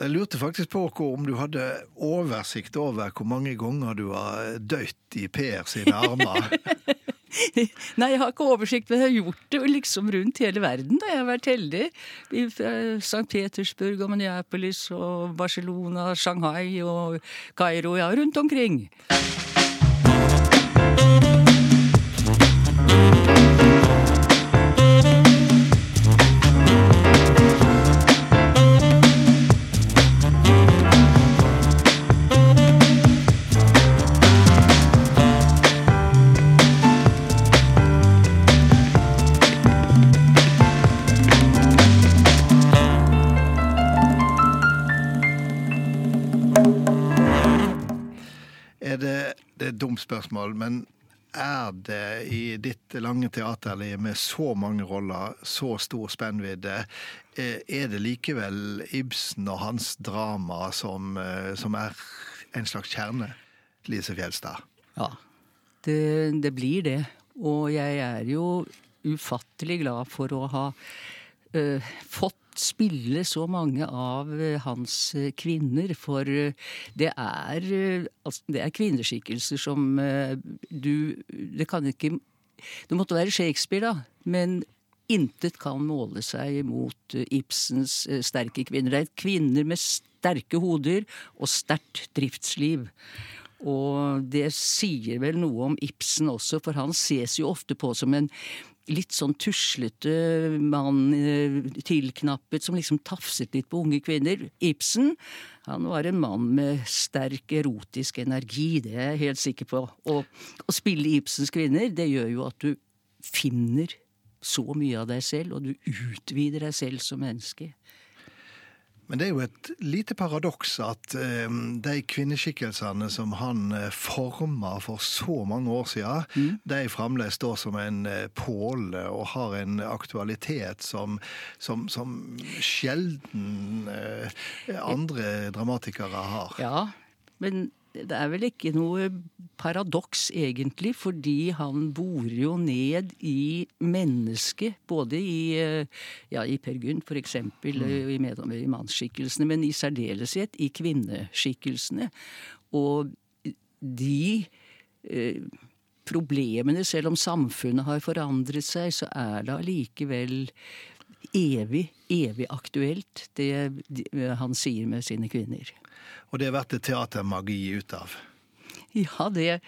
Jeg lurte faktisk på om du hadde oversikt over hvor mange ganger du har døyt i Per sine armer. Nei, jeg har ikke oversikt, men jeg har gjort det liksom rundt hele verden. da Jeg har vært heldig. I St. Petersburg og Minneapolis og Barcelona, Shanghai og Kairo. Ja, rundt omkring. Spørsmål, men er det i ditt lange teaterliv med så mange roller, så stor spennvidde, eh, er det likevel Ibsen og hans drama som, eh, som er en slags kjerne? Lise Fjelstad. Ja, det, det blir det. Og jeg er jo ufattelig glad for å ha uh, fått spille så mange av uh, hans uh, kvinner. For det er, altså, det er kvinneskikkelser som du Det kan ikke Det måtte være Shakespeare, da. Men intet kan måle seg mot Ibsens sterke kvinner. Det er kvinner med sterke hoder og sterkt driftsliv. Og det sier vel noe om Ibsen også, for han ses jo ofte på som en litt sånn tuslete mann, tilknappet, som liksom tafset litt på unge kvinner. Ibsen, han var en mann med sterk erotisk energi, det er jeg helt sikker på. Og å spille Ibsens kvinner, det gjør jo at du finner så mye av deg selv, og du utvider deg selv som menneske. Men det er jo et lite paradoks at eh, de kvinneskikkelsene som han eh, forma for så mange år siden, mm. de fremdeles står som en eh, påle og har en aktualitet som, som, som sjelden andre dramatikere har. Ja, men det er vel ikke noe paradoks, egentlig, fordi han borer jo ned i mennesket. Både i, eh, ja, i Per Gynt, for eksempel, mm. i, i mannsskikkelsene, men i særdeleshet i kvinneskikkelsene. Og de eh, problemene, selv om samfunnet har forandret seg, så er det allikevel evig, evig aktuelt, det han sier med sine kvinner. Og det har vært et teatermagi ut av? Ja, det,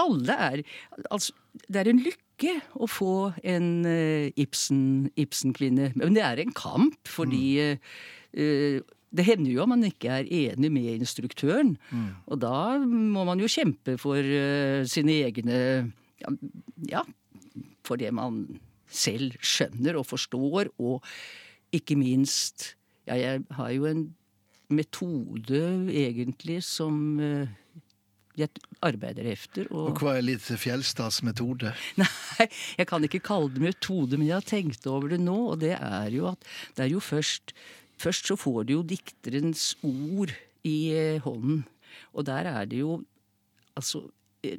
Alle er Altså, det er en lykke å få en uh, Ibsen-kvinne. Ibsen Men det er en kamp, fordi uh, det hender jo at man ikke er enig med instruktøren. Mm. Og da må man jo kjempe for uh, sine egne ja, ja, for det man selv skjønner og forstår, og ikke minst Ja, jeg har jo en metode, egentlig, som eh, jeg arbeider efter. Og, og hva er litt Fjelstads metode? Nei, jeg kan ikke kalle det metode, men jeg har tenkt over det nå. Og det er jo at det er jo først Først så får du jo dikterens ord i eh, hånden. Og der er det jo Altså eh,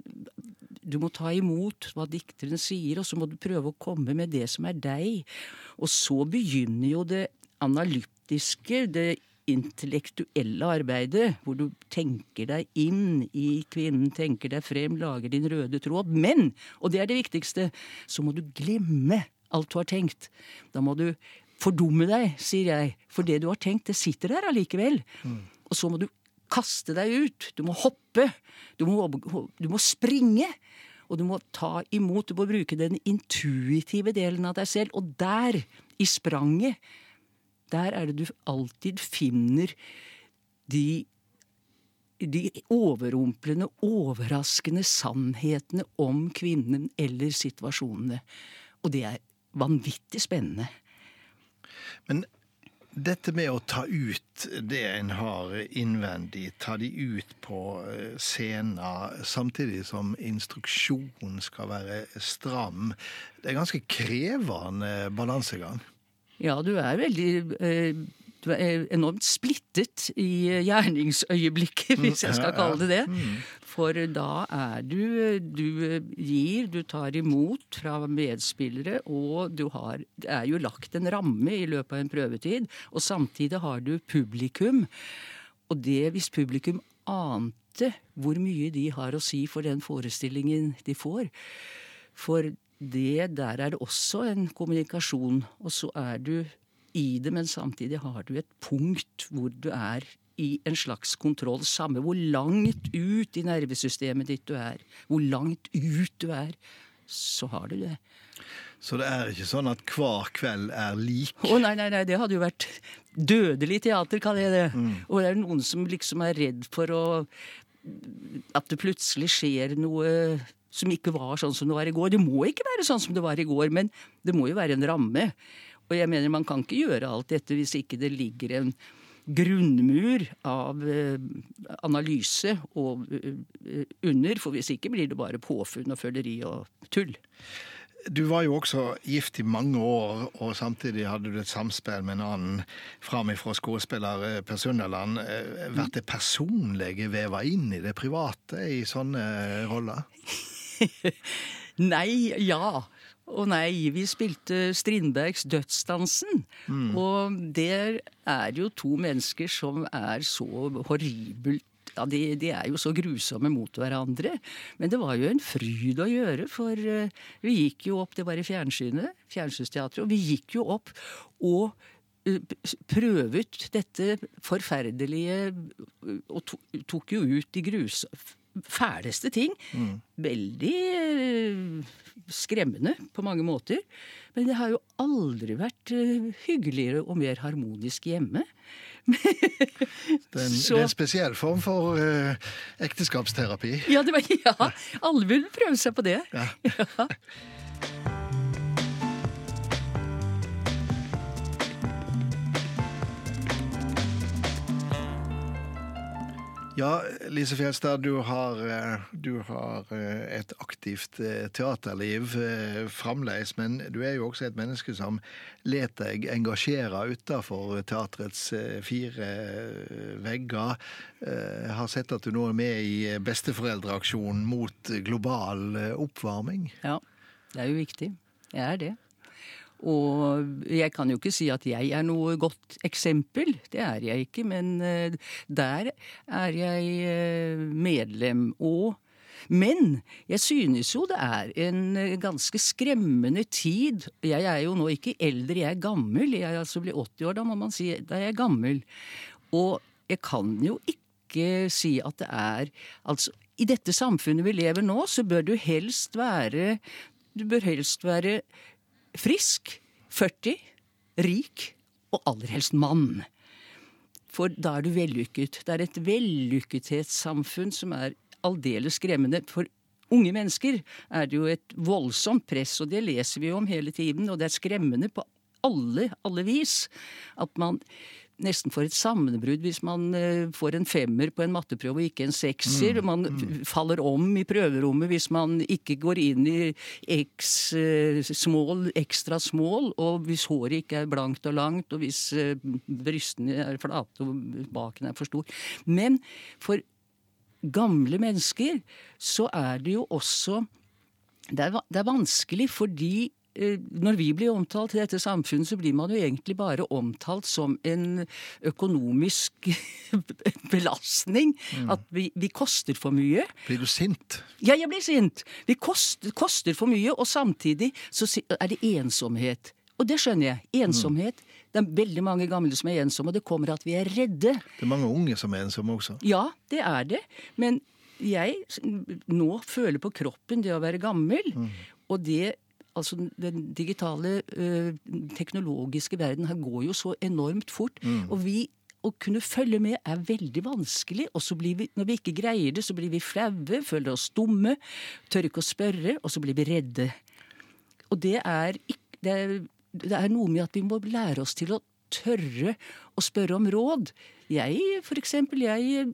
du må ta imot hva dikteren sier, og så må du prøve å komme med det som er deg. Og så begynner jo det analytiske, det intellektuelle arbeidet, hvor du tenker deg inn i kvinnen, tenker deg frem, lager din røde tråd. Men, og det er det viktigste, så må du glemme alt du har tenkt. Da må du fordumme deg, sier jeg, for det du har tenkt, det sitter der allikevel. Mm. Og så må du kaste deg ut. Du må hoppe. Du må, du må springe. Og du må ta imot, du må bruke den intuitive delen av deg selv. Og der, i spranget, der er det du alltid finner de de overrumplende, overraskende sannhetene om kvinnen eller situasjonene. Og det er vanvittig spennende. Men dette med å ta ut det en har innvendig, ta de ut på scener, scenen, samtidig som instruksjonen skal være stram, det er ganske krevende balansegang? Ja, du er veldig eh, du er enormt splittet i gjerningsøyeblikket, hvis jeg skal kalle det det. For da er du Du gir, du tar imot fra medspillere, og du har Det er jo lagt en ramme i løpet av en prøvetid, og samtidig har du publikum. Og det hvis publikum ante hvor mye de har å si for den forestillingen de får. For det der er det også en kommunikasjon, og så er du i det, men samtidig har du et punkt hvor du er i en slags kontroll, samme hvor langt ut i nervesystemet ditt du er, hvor langt ut du er, så har du det. Så det er ikke sånn at hver kveld er lik? Å nei, nei, nei, det hadde jo vært dødelig teater, kaller jeg det. Mm. Og det er noen som liksom er redd for å At det plutselig skjer noe som ikke var sånn som det var i går. Det må ikke være sånn som det var i går, men det må jo være en ramme. Og jeg mener man kan ikke gjøre alt dette hvis ikke det ligger en grunnmur av eh, analyse og eh, under, for hvis ikke blir det bare påfunn og føleri og tull. Du var jo også gift i mange år, og samtidig hadde du et samspill med en annen framifrå skuespiller, eh, Per Sunderland. Blir det personlige veva inn i det private i sånne roller? nei, ja. Og nei, vi spilte Strindbergs Dødsdansen. Mm. Og der er jo to mennesker som er så horribelt ja, de, de, er jo så grusomme mot hverandre. Men det var jo en fryd å gjøre, for uh, vi gikk jo opp Det var i fjernsynet, Fjernsynsteatret, og vi gikk jo opp og uh, prøvet dette forferdelige Og tok jo ut de grusomme fæleste ting. Mm. Veldig eh, skremmende på mange måter. Men det har jo aldri vært eh, hyggeligere og mer harmonisk hjemme. det, er en, Så, det er en spesiell form for uh, ekteskapsterapi. Ja, det var, ja, alle vil prøve seg på det. Ja. ja. Ja, Lise Fjelstad, du har, eh, du har, eh, et aktivt eh, teaterliv fremdeles. Men du er jo også et menneske som lar deg engasjere utenfor teatrets fire vegger. Jeg har sett at du nå er med i besteforeldreaksjonen mot global oppvarming. Ja, det er jo viktig. Jeg er det. Og jeg kan jo ikke si at jeg er noe godt eksempel, det er jeg ikke, men eh, der er jeg eh, medlem. Og men jeg synes jo det er en eh, ganske skremmende tid. Jeg er jo nå ikke eldre, jeg er gammel. Jeg er altså blir 80 år, da må man si da er jeg gammel. Og jeg kan jo ikke si at det er Altså, i dette samfunnet vi lever nå, så bør du helst være Du bør helst være frisk, 40, rik og aller helst mann. For da er du vellykket. Det er et vellykkethetssamfunn som er aldeles skremmende. For unge mennesker er det jo et voldsomt press, og det leser vi om hele tiden. Og det er skremmende på alle, alle vis at man nesten får et sammenbrudd hvis man uh, får en femmer på en matteprøve og ikke en sekser. Mm, man mm. faller om i prøverommet hvis man ikke går inn i X uh, small, ekstra small, og hvis håret ikke er blankt og langt, og hvis uh, brystene er flate og baken er for stor. Men for gamle mennesker så er det jo også det er, det er vanskelig fordi Eh, når vi blir omtalt i dette samfunnet, så blir man jo egentlig bare omtalt som en økonomisk belastning. Mm. At vi, vi, koster for mye. Blir du sint? Ja, jeg blir sint. Vi koster, koster for mye, og samtidig så er det ensomhet. Og det skjønner jeg. Ensomhet. Mm. Det er veldig mange gamle som er ensomme, og det kommer at vi er redde. Det er mange unge som er ensomme også. Ja, det er det. Men jeg nå føler på kroppen det å være gammel. Mm. Og det altså Den digitale, øh, teknologiske verden her går jo så enormt fort. Mm. Og vi å kunne følge med er veldig vanskelig. Og så blir vi, når vi ikke greier det, så blir vi flaue, føler oss dumme, tør ikke å spørre, og så blir vi redde. Og det er, det er, det er noe med at vi må lære oss til å tørre å spørre om råd. Jeg, for eksempel, jeg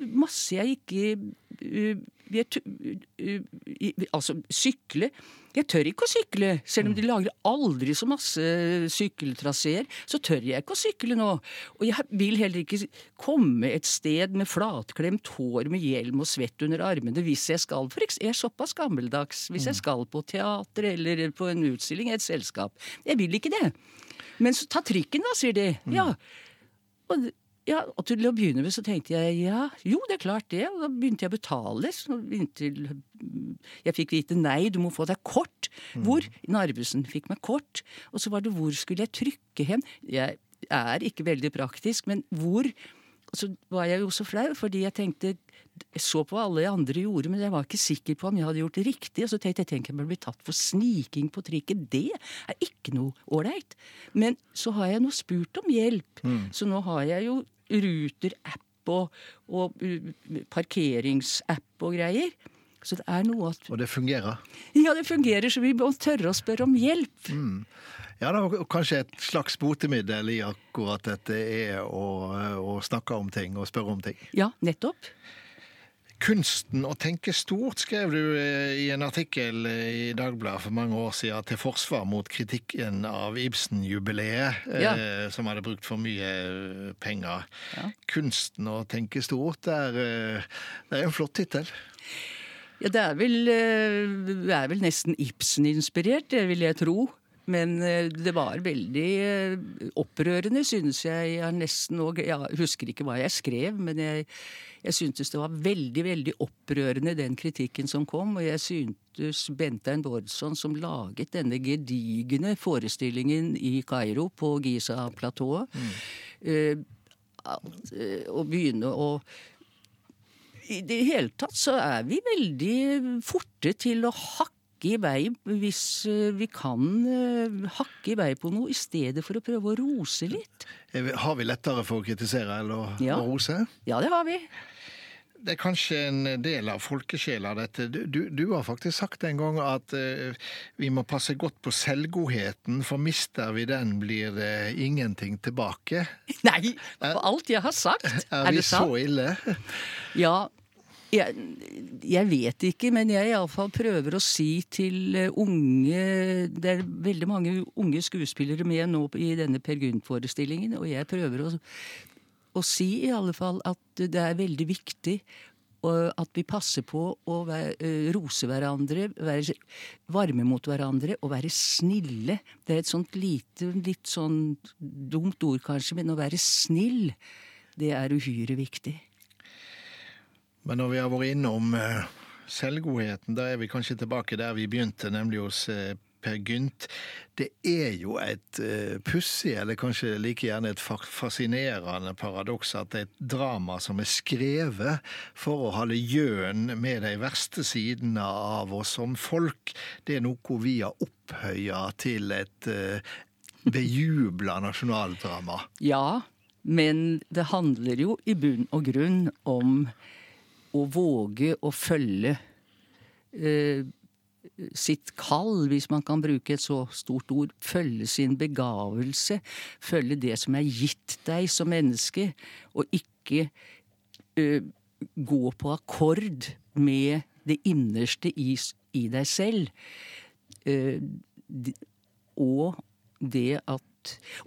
masse jeg ikke uh, jeg, uh, Altså, sykle Jeg tør ikke å sykle. Selv om de lager aldri så masse sykkeltraseer, så tør jeg ikke å sykle nå. Og jeg vil heller ikke komme et sted med flatklemt hår med hjelm og svett under armene hvis jeg skal for Jeg er såpass gammeldags hvis jeg skal på teater eller på en utstilling i et selskap. Jeg vil ikke det. Men så ta trikken, da, sier de. Ja. Og ja, og til å begynne med så tenkte jeg ja, jo, det er klart det. Og da begynte jeg å betale. Så inntil jeg fikk vite nei, du må få deg kort. Hvor? Narvesen fikk meg kort. Og så var det hvor skulle jeg trykke hen? Jeg er ikke veldig praktisk, men hvor? Så var jeg jo så flau, fordi jeg tenkte Jeg så på hva alle andre gjorde, men jeg var ikke sikker på om jeg hadde gjort det riktig. Og så tenkte jeg tenk jeg bli tatt for sniking på trikken. Det er ikke noe ålreit. Men så har jeg nå spurt om hjelp. Mm. Så nå har jeg jo Ruter-app og, og parkeringsapp og greier. Så det er noe at Og det fungerer? Ja, det fungerer, så vi må tørre å spørre om hjelp. Mm. Ja, det og kanskje et slags botemiddel i akkurat dette er å, å snakke om ting og spørre om ting. Ja, nettopp. Kunsten å tenke stort, skrev du eh, i en artikkel eh, i Dagbladet for mange år siden til forsvar mot kritikken av Ibsen-jubileet, ja. eh, som hadde brukt for mye eh, penger. Ja. Kunsten å tenke stort, er, det er en flott tittel. Ja, det er vel, det er vel nesten Ibsen-inspirert, det vil jeg tro. Men det var veldig opprørende, synes jeg. Jeg nesten Jeg husker ikke hva jeg skrev, men jeg jeg syntes det var veldig veldig opprørende, den kritikken som kom. Og jeg syntes Bentein Bårdsson, som laget denne gedigne forestillingen i Kairo, på Giza-platået, mm. å begynne å I det hele tatt så er vi veldig forte til å hakke i vei hvis eh, vi kan hakke i vei på noe, i stedet for å prøve å rose litt. Har vi lettere for å kritisere eller ja. å rose? Ja, det har vi det er kanskje en del av folkesjela, dette. Du, du, har faktisk sagt en gang at uh, vi må passe godt på selvgodheten, for mister vi den, blir det ingenting tilbake. Nei, på alt jeg har sagt. Er, er vi så ille? Ja, jeg, jeg, vet ikke, men jeg iallfall prøver å si til eh, unge Det er veldig mange unge skuespillere med nå i denne Per Gynt-forestillingen, og jeg prøver å å si i alle fall at det er veldig viktig at vi passer på å eh, rose hverandre, være varme mot hverandre og være snille. Det er et sånt lite, litt sånn dumt ord kanskje, men å være snill, det er uhyre viktig. Men når vi har vært innom eh, selvgodheten, da er vi kanskje tilbake der vi begynte, nemlig hos eh, Per Gynt. Det er jo et uh, pussig, eller kanskje like gjerne et fascinerende paradoks at et drama som er skrevet for å holde gjøn med de verste sidene av oss som folk. Det er noe vi har opphøya til et bejubla nasjonaldrama. Ja, men det handler jo i bunn og grunn om å våge å følge eh, sitt kall, hvis man kan bruke et så stort ord, følge sin begavelse, følge det som er gitt deg som menneske, og ikke eh, gå på akkord med det innerste i, i deg selv. Uh, og det at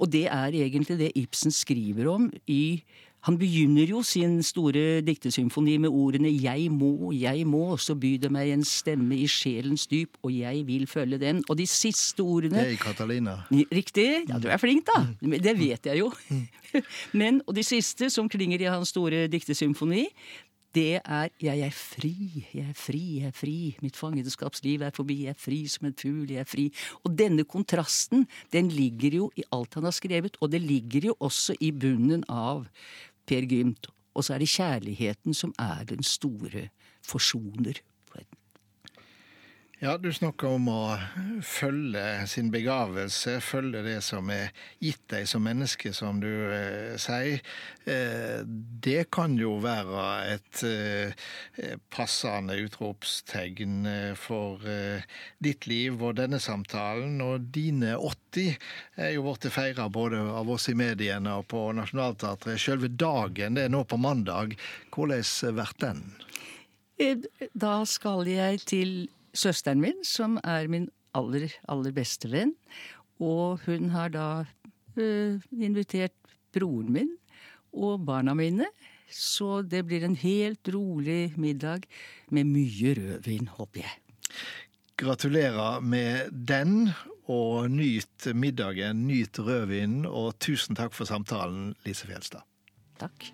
Og det er egentlig det Ibsen skriver om i han begynner jo sin store diktesymfoni med ordene 'jeg må, jeg må', så by det meg en stemme i sjelens dyp, og jeg vil følge den. Og de siste ordene Det er i Catalina. Riktig. Ja, du er flink, da. Det vet jeg jo. Men, og de siste, som klinger i hans store diktesymfoni, det er 'jeg er fri, jeg er fri, jeg er fri', mitt fangenskapsliv er forbi, jeg er fri som en fugl, jeg er fri. Og denne kontrasten, den ligger jo i alt han har skrevet, og det ligger jo også i bunnen av Per Gynt. Og så er det kjærligheten som er den store forsoner. Ja, du snakker om å følge sin begavelse, følge det som er gitt deg som menneske, som du eh, sier. Eh, det kan jo være et eh, passende utropstegn eh, for eh, ditt liv og denne samtalen. Og dine 80 er jo blitt feira både av oss i mediene og på Nationaltheatret. Selve dagen, det er nå på mandag. Hvordan blir den? Eh, Da skal jeg til søsteren min, som er min aller, aller beste venn. Og hun har da eh, invitert broren min og barna mine. Så det blir en helt rolig middag med mye rødvin, håper jeg. Gratulerer med den, og nyt middagen, nyt rødvin, og tusen takk for samtalen, Lise Fjelstad. Takk.